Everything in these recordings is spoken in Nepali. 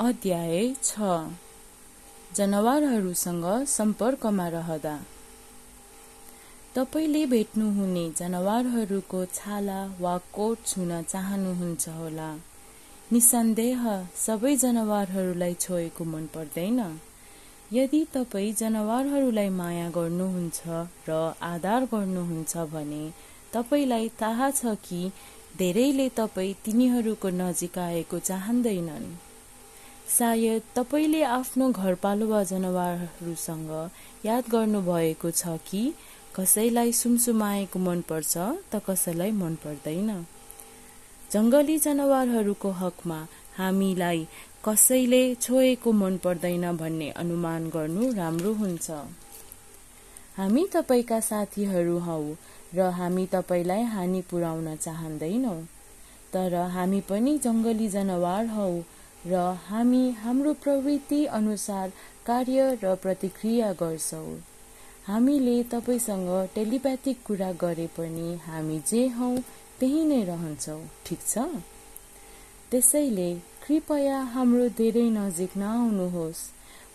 अध्याय छ। जनावरहरूसँग सम्पर्कमा रहँदा। तपाईँले भेट्नुहुने जनावरहरूको छाला वा कोट छुन चाहनुहुन्छ होला। निसन्देह सबै जनावरहरूलाई छोएको मन पर्दैन। यदि तपाईँ जनावरहरूलाई माया गर्नुहुन्छ र आदर गर्नुहुन्छ भने तपाईँलाई थाहा छ कि धेरैले तपाईँ तिनीहरूको नजिक आएको चाहँदैनन्। सायद तपाईँले आफ्नो घरपालुवा जनावरहरूसँग याद गर्नुभएको छ कि कसैलाई सुमसुमाएको मनपर्छ त कसैलाई मन पर्दैन जङ्गली जनावरहरूको हकमा हामीलाई कसैले छोएको मन पर्दैन भन्ने अनुमान गर्नु राम्रो हुन्छ। हामी तपाईँका साथीहरू हौ र हामी तपाईँलाई हानि पुर्याउन चाहँदैनौँ तर हामी पनि जङ्गली जनावर हौ र हामी हाम्रो प्रवृत्ति अनुसार कार्य र प्रतिक्रिया गर्छौँ। हामीले तपाईँसँग टेलिप्याथिक कुरा गरे पनि हामी जे हौ त्यही नै रहन्छौँ ठिक छ? त्यसैले कृपया हाम्रो धेरै नजिक नआउनुहोस्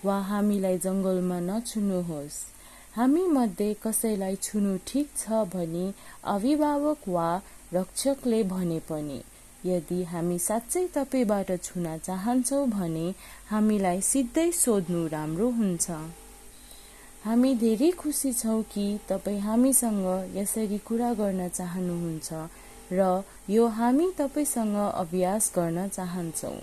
वा हामीलाई जङ्गलमा नछुनुहोस्। हामी मध्ये कसैलाई छुनु ठिक छ भनी अभिभावक वा रक्षकले भने पनि। यदि हामी साँच्चै तपाईँबाट छुन चाहन्छौँ भने हामीलाई सिधै सोध्नु राम्रो हुन्छ। हामी धेरै खुसी छौँ कि तपाईँ हामीसँग यसरी कुरा गर्न चाहनुहुन्छ र यो हामी तपाईँसँग अभ्यास गर्न चाहन्छौँ।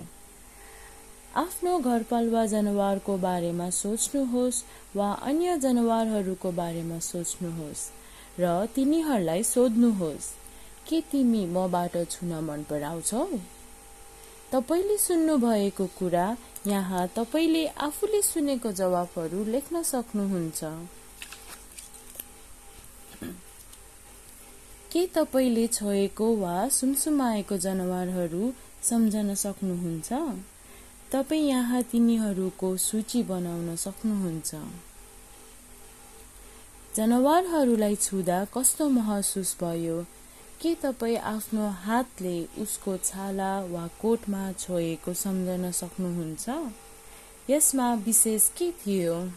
आफ्नो घरपालुवा जनावरको बारेमा सोच्नुहोस् वा अन्य जनावरहरूको बारेमा सोच्नुहोस् र तिनीहरूलाई सोध्नुहोस्। के तिमी मबाट छुन मन पराउँछौ? तपाईँले सुन्नुभएको कुरा यहाँ तपाईँले आफूले सुनेको जवाफहरू लेख्न सक्नुहुन्छ। के तपाईँले छोएको वा सुमसुमाएको जनावरहरू सम्झन सक्नुहुन्छ? तपाईँ यहाँ तिनीहरूको सूची बनाउन सक्नुहुन्छ। जनावरहरूलाई छुँदा कस्तो महसुस भयो? के तपाईँ आफ्नो हातले उसको छाला वा कोटमा छोएको सम्झन सक्नुहुन्छ? यसमा विशेष के थियो?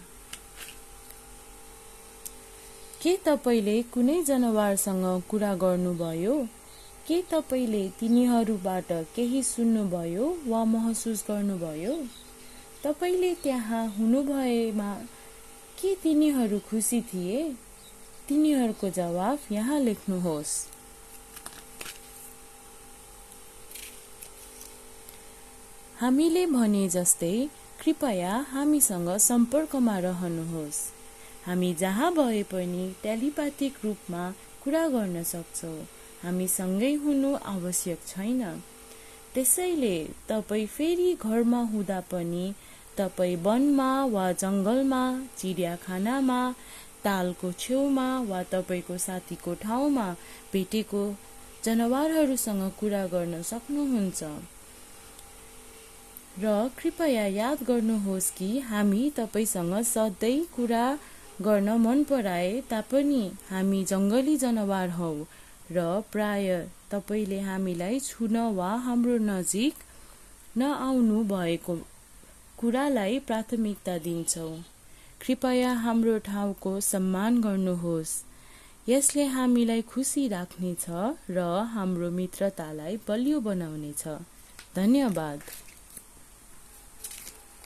के तपाईँले कुनै जनावरसँग कुरा गर्नुभयो? के तपाईँले तिनीहरूबाट केही सुन्नुभयो वा महसुस गर्नुभयो? तपाईँले त्यहाँ हुनुभएमा के तिनीहरू खुसी थिए? तिनीहरूको जवाफ यहाँ लेख्नुहोस्। हामीले भने जस्तै कृपया हामीसँग सम्पर्कमा रहनुहोस्। हामी जहाँ भए पनि टेलिपाथिक रूपमा कुरा गर्न सक्छौँ। हामी सँगै हुनु आवश्यक छैन। त्यसैले तपाईँ फेरि घरमा हुँदा पनि तपाईँ वनमा वा जङ्गलमा चिडियाखानामा तालको छेउमा वा तपाईँको साथीको ठाउँमा भेटेको जनावरहरूसँग कुरा गर्न सक्नुहुन्छ। र कृपया याद गर्नुहोस् कि हामी तपाईँसँग सधैँ कुरा गर्न मन पराए तापनि हामी जङ्गली जनावर हौ र प्राय तपाईँले हामीलाई छुन वा हाम्रो नजिक नआउनु भएको कुरालाई प्राथमिकता दिन्छौँ। कृपया हाम्रो ठाउँको सम्मान गर्नुहोस्। यसले हामीलाई खुसी राख्नेछ र हाम्रो मित्रतालाई बलियो बनाउनेछ। धन्यवाद।